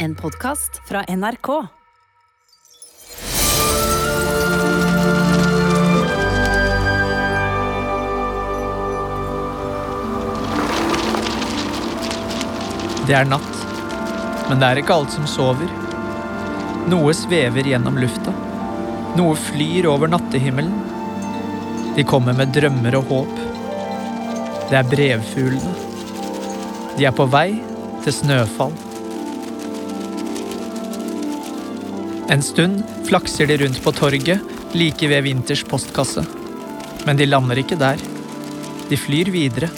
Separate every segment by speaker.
Speaker 1: En podkast fra NRK.
Speaker 2: Det er natt, men det er ikke alt som sover. Noe svever gjennom lufta. Noe flyr over nattehimmelen. De kommer med drømmer og håp. Det er brevfuglene. De er på vei til snøfall. En stund flakser de rundt på torget like ved Winters postkasse. Men de lander ikke der. De flyr videre.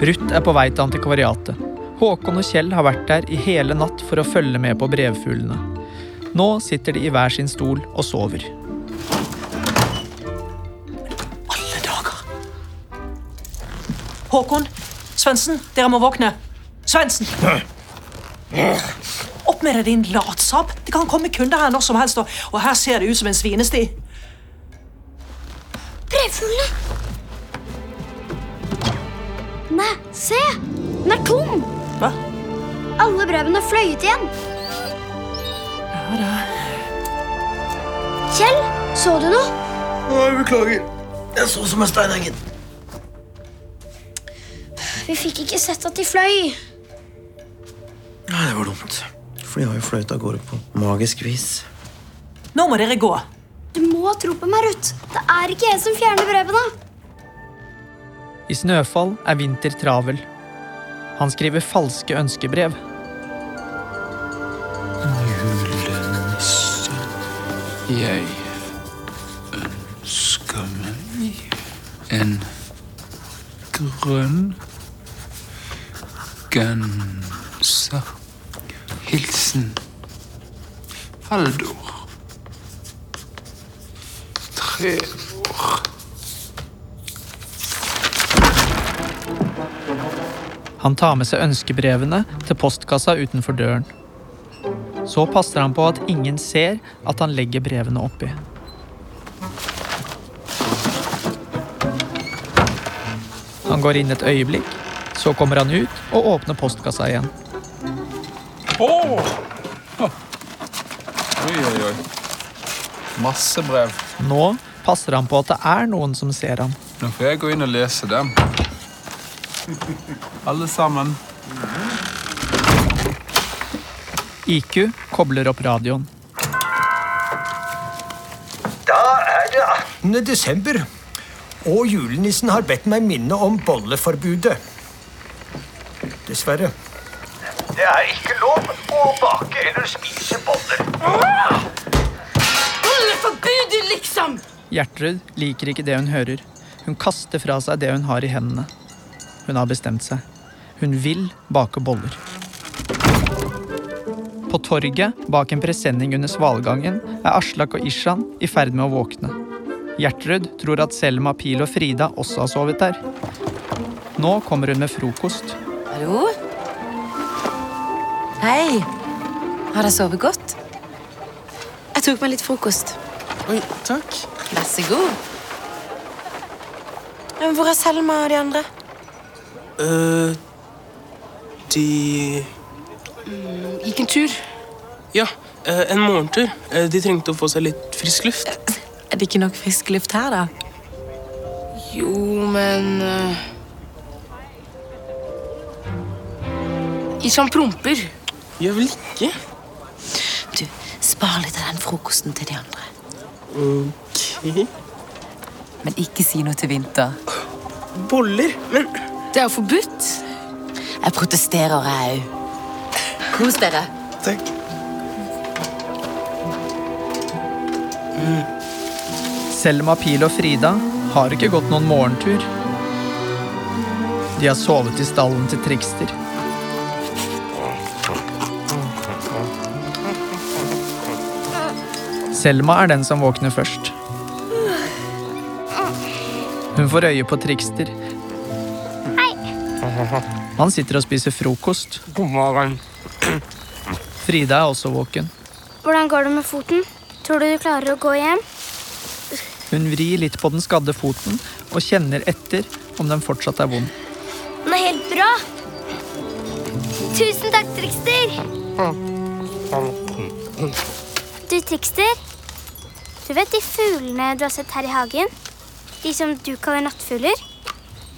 Speaker 2: Ruth er på vei til antikvariatet. Håkon og Kjell har vært der i hele natt for å følge med på brevfuglene. Nå sitter de i hver sin stol og sover.
Speaker 3: Alle dager! Håkon, Svendsen, dere må våkne. Svendsen! Opp med deg, din latsabb! Det kan komme kunder her når som helst, og, her ser det ut som en svinesti.
Speaker 4: Brevfuglene! Nei, se! Den er tom!
Speaker 3: Hva?
Speaker 4: Alle brevene er fløyet igjen.
Speaker 3: Ja da.
Speaker 4: Kjell, så du noe?
Speaker 5: Nei, beklager. Jeg så som en steineggen.
Speaker 4: Vi fikk ikke sett at de fløy.
Speaker 5: Ja, det var dumt. For de har jo fløyet av gårde på magisk vis.
Speaker 3: Nå må dere gå.
Speaker 4: Du må tro på meg, Ruth. Det er ikke jeg som fjerner brevene.
Speaker 2: I Snøfall er Vinter travel. Han skriver falske ønskebrev.
Speaker 6: Julenisse, jeg ønsker meg en grønn genser. Hilsen Haldor. Tre år.
Speaker 2: Han tar med seg ønskebrevene til postkassa utenfor døren. Så passer han på at ingen ser at han legger brevene oppi. Han går inn et øyeblikk, så kommer han ut og åpner postkassa igjen.
Speaker 6: Åh! Oi, oi, oi. Masse brev.
Speaker 2: Nå passer han på at det er noen som ser ham.
Speaker 6: Nå får jeg gå inn og lese dem. Alle sammen.
Speaker 2: IQ kobler opp radioen.
Speaker 7: Da er det 18. desember, og julenissen har bedt meg minne om bolleforbudet. Dessverre. Det er ikke lov å bake eller spise boller.
Speaker 8: Bolleforbudet, liksom!
Speaker 2: Gjertrud liker ikke det hun hører. Hun kaster fra seg det hun har i hendene. Hun har bestemt seg. Hun vil bake boller. På torget, bak en presenning under svalgangen, er Aslak og Ishan i ferd med å våkne. Gjertrud tror at Selma, Pil og Frida også har sovet der. Nå kommer hun med frokost.
Speaker 8: Hallo? Hei. Har dere sovet godt? Jeg tok meg litt frokost.
Speaker 5: Oi, takk.
Speaker 8: Vær så god. Men hvor er Selma og de andre?
Speaker 9: Eh, de
Speaker 8: Gikk en tur.
Speaker 9: Ja, uh, en morgentur. Uh, de trengte å få seg litt frisk luft.
Speaker 8: Er det ikke nok frisk luft her, da?
Speaker 9: Jo, men uh... Ishan promper. Gjør vel ikke?
Speaker 8: Du, spar litt av den frokosten til de andre.
Speaker 9: Ok.
Speaker 8: Men ikke si noe til Vinter.
Speaker 9: Boller? Men
Speaker 8: Det er jo forbudt. Jeg protesterer, jeg òg. Kos dere.
Speaker 9: Takk.
Speaker 2: Selma, Pil og Frida har ikke gått noen morgentur. De har sovet i stallen til Trikster. Selma er den som våkner først. Hun får øye på Trikster. Hei. Han sitter og spiser frokost.
Speaker 9: God morgen.
Speaker 2: Frida er også våken.
Speaker 4: Hvordan går det med foten? Tror du du klarer å gå hjem?
Speaker 2: Hun vrir litt på den skadde foten og kjenner etter om den fortsatt er vond.
Speaker 4: Den er helt bra. Tusen takk, Trikster. Du, Trikster. Du vet de fuglene du har sett her i hagen? De som du kaller nattfugler?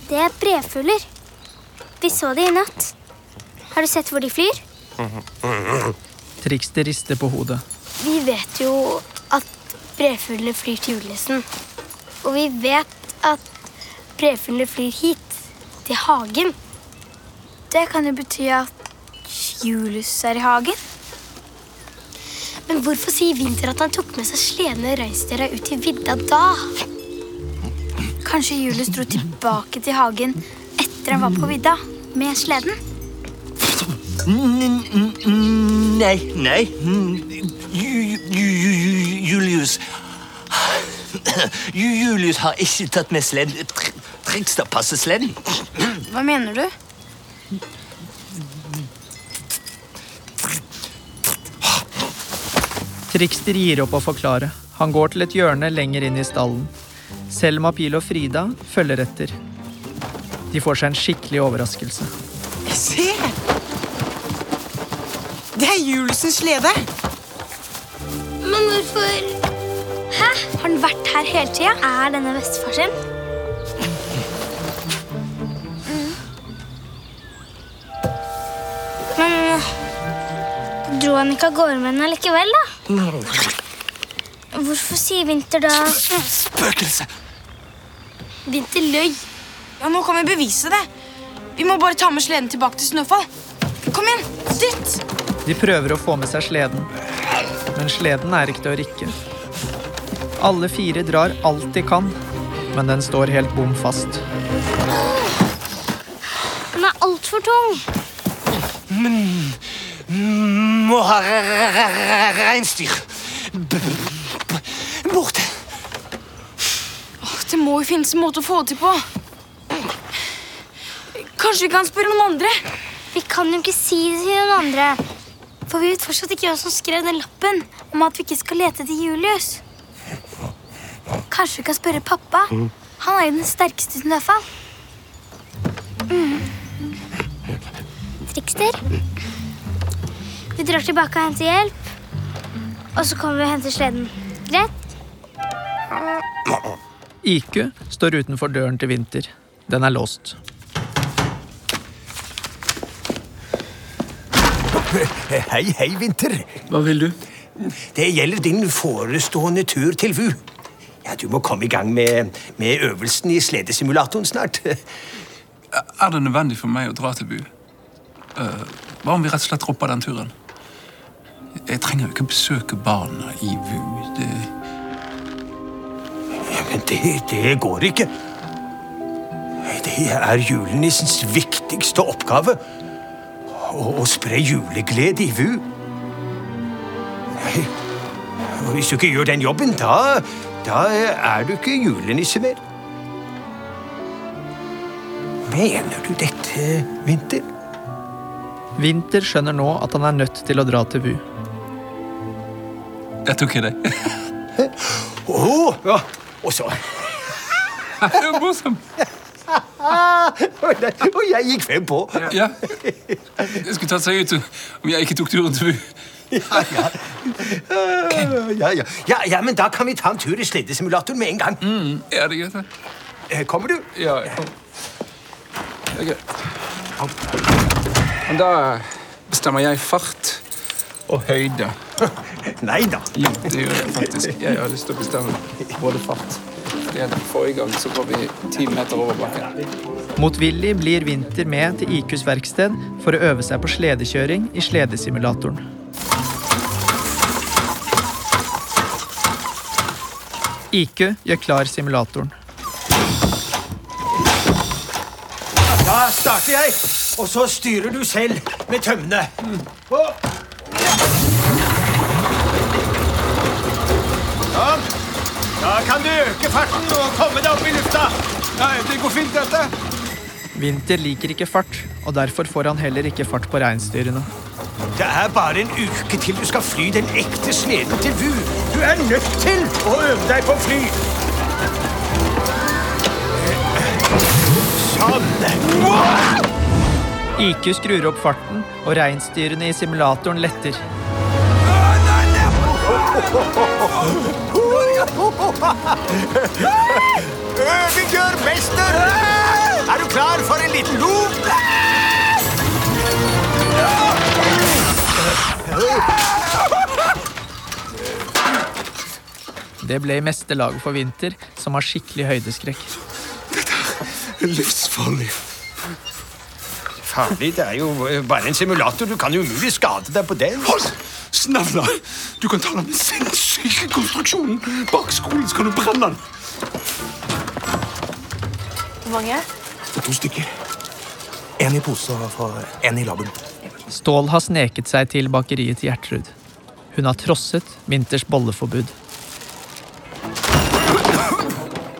Speaker 4: Det er brevfugler. Vi så de i natt. Har du sett hvor de flyr?
Speaker 2: Trikster rister på hodet.
Speaker 4: Vi vet jo at brevfuglene flyr til julenissen. Og vi vet at brevfuglene flyr hit, til hagen. Det kan jo bety at Julius er i hagen. Men hvorfor sier Vinter at han tok med seg sledene reinsdyra ut til vidda da? Kanskje Julius dro tilbake til hagen etter han var på vidda med sleden?
Speaker 5: Nei, nei. Ju- ju- ju- Julius Julius har ikke tatt med sleden. Tr- Trikster passer sleden.
Speaker 4: Hva mener du?
Speaker 2: Trikster gir opp å forklare. Han går til et hjørne lenger inn i stallen. Selma, Pil og Frida følger etter. De får seg en skikkelig overraskelse.
Speaker 10: Se! Det er Julesens slede.
Speaker 4: Men hvorfor Hæ? Har den vært her hele tida? Er denne bestefar sin? Mm. Men dro han ikke av gårde med den likevel, da? Hvorfor sier Vinter da
Speaker 5: Spøkelse!
Speaker 4: Vinter løy.
Speaker 10: Ja, Nå kan vi bevise det. Vi må bare ta med sleden tilbake til Snøfall. Kom igjen, dytt!
Speaker 2: De prøver å få med seg sleden, men sleden er ikke til å rikke. Alle fire drar alt de kan, men den står helt bom fast.
Speaker 4: Den er altfor tung.
Speaker 5: Må ha re- re- re- reinsdyr. B- b- Bort.
Speaker 10: Åh, Det må jo finnes en måte å få det til på. Kanskje vi kan spørre noen andre?
Speaker 4: Vi kan jo ikke si det til noen andre. For vi vet fortsatt ikke hvem som skrev den lappen om at vi ikke skal lete etter Julius. Kanskje vi kan spørre pappa? Han er jo den sterkeste i Snøfall. Mm. Trikster? Vi drar tilbake og henter hjelp. Og så kommer vi og henter sleden. Greit?
Speaker 2: IQ står utenfor døren til Vinter. Den er låst.
Speaker 7: Hei, hei, Vinter.
Speaker 6: Hva vil du?
Speaker 7: Det gjelder din forestående tur til VU. Ja, Du må komme i gang med, med øvelsen i sledesimulatoren snart.
Speaker 6: Er det nødvendig for meg å dra til Bu? Eh, hva om vi rett og slett dropper den turen? Jeg trenger jo ikke besøke barna i VU. Det...
Speaker 7: Ja, Men det, det går ikke. Det er julenissens viktigste oppgave. Å, å spre juleglede i VU. Hvis du ikke gjør den jobben, da, da er du ikke julenisse mer. Mener du dette, Vinter?
Speaker 2: Vinter skjønner nå at han er nødt til å dra til VU.
Speaker 6: Jeg tok i deg.
Speaker 7: oh, ja. Og så
Speaker 6: Det er morsom.
Speaker 7: Og jeg gikk fem på.
Speaker 6: Ja. Det skulle tatt seg ut om jeg ikke tok turen til Bu.
Speaker 7: Ja, ja. Ja, ja. ja, ja, men da kan vi ta en tur i sleddesimulatoren med en gang.
Speaker 6: Er det greit? det?
Speaker 7: Eh, Kommer du?
Speaker 6: Ja, jeg kommer. Det er greit. Men da bestemmer jeg fart og høyde.
Speaker 7: Nei da.
Speaker 6: Jo, det gjør jeg faktisk. Jeg har lyst til å bestemme både fart. Det er Forrige gang så går vi ti meter over bakken.
Speaker 2: Motvillig blir Vinter med til IQs verksted for å øve seg på sledekjøring i sledesimulatoren. IQ gjør klar simulatoren.
Speaker 7: Da starter jeg, og så styrer du selv med tømmene. Og- Sånn. Da kan du øke farten og komme deg opp i lufta.
Speaker 6: Nei, det går fint, dette.
Speaker 2: Vinter liker ikke fart, og derfor får han heller ikke fart på reinsdyrene.
Speaker 7: Det er bare en uke til du skal fly den ekte sleden til VU. Du er nødt til å øve deg på å fly. Sånn.
Speaker 2: IQ skrur opp farten, og reinsdyrene i simulatoren letter.
Speaker 7: Øving gjør mester! Er du klar for en liten lop?
Speaker 2: Det ble i meste for Vinter, som har skikkelig høydeskrekk.
Speaker 6: Dette er Livsfarlig.
Speaker 7: Farlig, det er jo bare en simulator. Du kan jo umulig skade deg på den.
Speaker 6: Hold! Snevla! Du kan ta den sinnssyke konstruksjonen bak skolen, så kan du brenne den.
Speaker 10: Hvor mange?
Speaker 11: To stykker. En i pose og en i laben.
Speaker 2: Stål har sneket seg til bakeriet til Gjertrud. Hun har trosset Winters bolleforbud.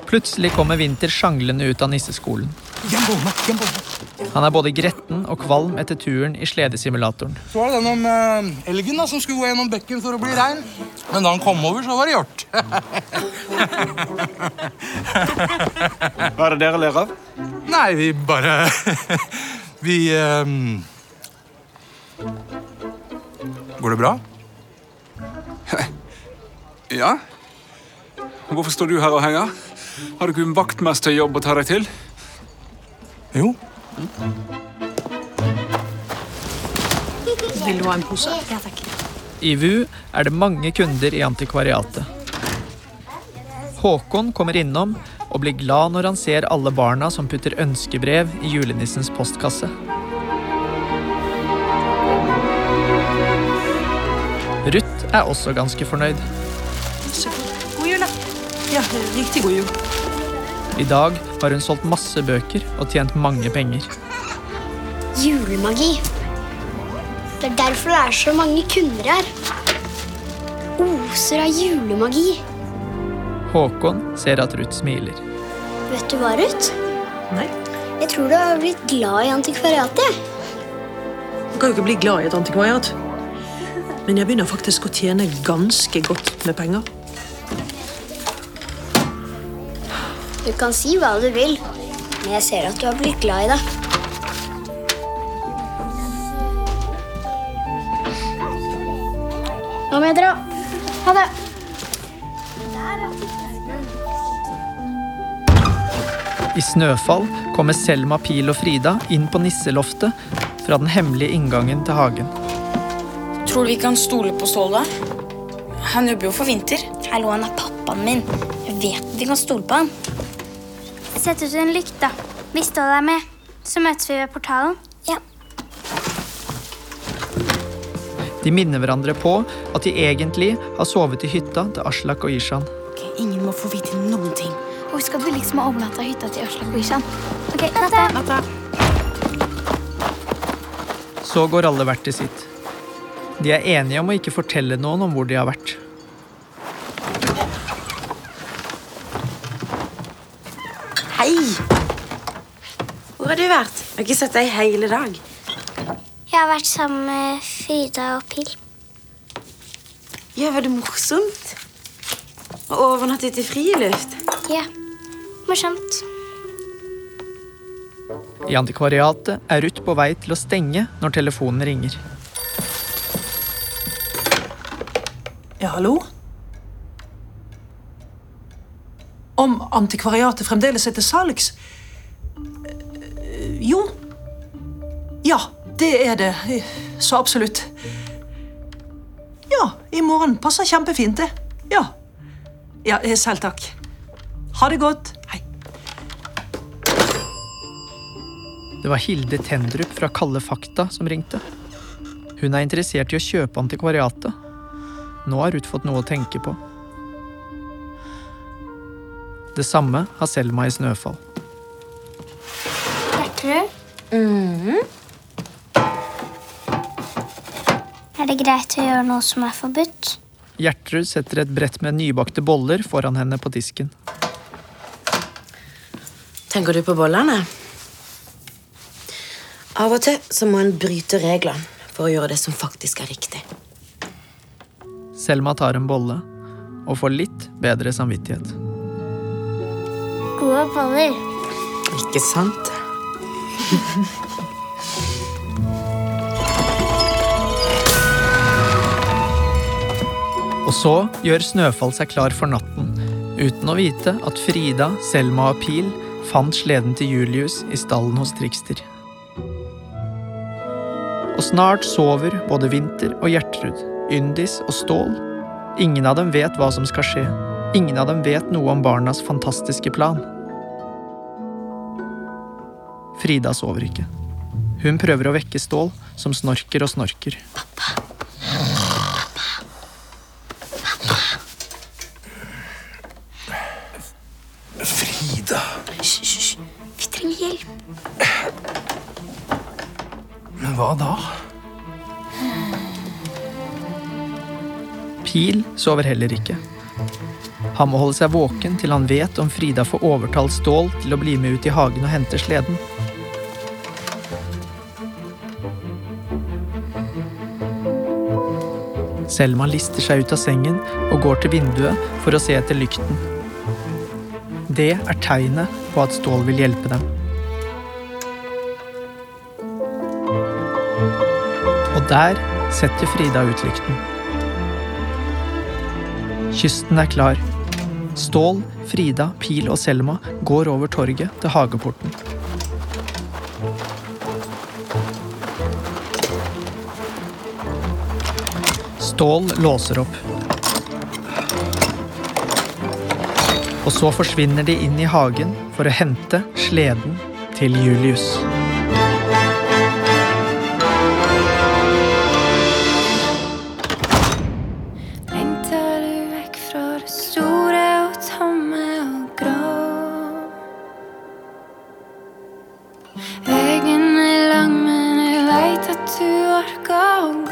Speaker 2: Plutselig kommer Winter sjanglende ut av nisseskolen.
Speaker 11: Hjembollene! Hjembollene!
Speaker 2: Han er både gretten og kvalm etter turen i sledesimulatoren.
Speaker 12: Så var det den om eh, elgen da, som skulle gå gjennom bekken for å bli rein. Men da han kom over, så var det gjort.
Speaker 7: Hva er det dere ler av?
Speaker 12: Nei, vi bare Vi eh, Går det bra?
Speaker 6: Ja? Hvorfor står du her og henger? Har du ikke en vaktmesterjobb å ta deg til?
Speaker 11: Jo.
Speaker 3: Ha en pose? Ja, takk.
Speaker 2: I VU er det mange kunder i antikvariatet. Håkon kommer innom og blir glad når han ser alle barna som putter ønskebrev i julenissens postkasse. Ruth er også ganske fornøyd.
Speaker 3: God jul, da. Ja, riktig god jul.
Speaker 2: I dag har hun solgt masse bøker og tjent mange penger.
Speaker 13: Julemagi. Det er derfor det er så mange kunder her. Oser av julemagi.
Speaker 2: Håkon ser at Ruth smiler.
Speaker 13: Vet du hva, Ruth?
Speaker 3: Nei.
Speaker 13: Jeg tror du har blitt glad i antikvariatet.
Speaker 3: Du kan jo ikke bli glad i et antikvariat. Men jeg begynner faktisk å tjene ganske godt med penger.
Speaker 13: Du kan si hva du vil, men jeg ser at du har blitt glad i det. Nå må jeg dra. Ha det.
Speaker 2: I snøfall kommer Selma, Pil og Frida inn på nisseloftet fra den hemmelige inngangen til hagen.
Speaker 10: Tror du vi kan stole på Ståle? Han jobber jo for Vinter.
Speaker 13: Hallo, han er pappaen min. Jeg vet vi kan stole på han.
Speaker 4: Sett ut en lykt, da. Hvis Ståle er med, så møtes vi ved portalen.
Speaker 13: Ja.
Speaker 2: De minner hverandre på at de egentlig har sovet i hytta til Aslak og Ishan.
Speaker 10: Ingen må få vite noen ting.
Speaker 4: Husk at vi liksom har overnatta hytta til Aslak og Ishan. Ok, natta.
Speaker 2: Så går alle hvert til sitt. De er enige om å ikke fortelle noen om hvor de har vært.
Speaker 8: Hei! Hvor har du vært? Jeg har ikke sett deg i hele dag.
Speaker 4: Jeg har vært sammen med Frida og Pil.
Speaker 8: Ja, Var det morsomt? Å overnatte til friluft?
Speaker 4: Ja, morsomt.
Speaker 2: I antikvariatet er Ruth på vei til å stenge når telefonen ringer.
Speaker 3: Ja, hallo? Om antikvariatet fremdeles er til salgs? Det er det. Så absolutt. Ja, i morgen passer kjempefint, det. Ja. Ja, eh, selv takk. Ha det godt. Hei.
Speaker 2: Det var Hilde Tendrup fra Kalde fakta som ringte. Hun er interessert i å kjøpe antikvariatet. Nå har Ruth fått noe å tenke på. Det samme har Selma i Snøfall.
Speaker 4: Er det greit å gjøre noe som er forbudt?
Speaker 2: Gjertrud setter et brett med nybakte boller foran henne på disken.
Speaker 8: Tenker du på bollene? Av og til så må en bryte reglene for å gjøre det som faktisk er riktig.
Speaker 2: Selma tar en bolle og får litt bedre samvittighet.
Speaker 4: Gode boller.
Speaker 8: Ikke sant?
Speaker 2: Og så gjør Snøfall seg klar for natten, uten å vite at Frida, Selma og Pil fant sleden til Julius i stallen hos Trikster. Og snart sover både Vinter og Gjertrud, Yndis og Stål. Ingen av dem vet hva som skal skje. Ingen av dem vet noe om barnas fantastiske plan. Frida sover ikke. Hun prøver å vekke Stål, som snorker og snorker. Pil sover heller ikke. Han må holde seg våken til han vet om Frida får overtalt Stål til å bli med ut i hagen og hente sleden. Selma lister seg ut av sengen og går til vinduet for å se etter lykten. Det er tegnet på at Stål vil hjelpe dem. Og der setter Frida ut lykten. Kysten er klar. Stål, Frida, Pil og Selma går over torget til hageporten. Stål låser opp. Og så forsvinner de inn i hagen for å hente sleden til Julius.
Speaker 14: Veien er lang, men jeg veit at du orker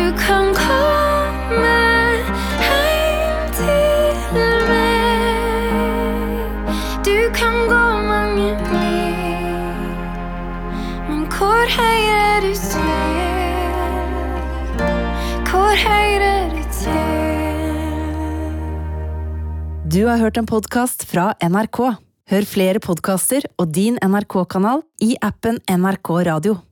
Speaker 14: du kan komme hjem til meg. Du kan gå mange mil, men hvor hører du til? Hvor hører du?
Speaker 1: Du har hørt en podkast fra NRK. Hør flere podkaster og din NRK-kanal i appen NRK Radio.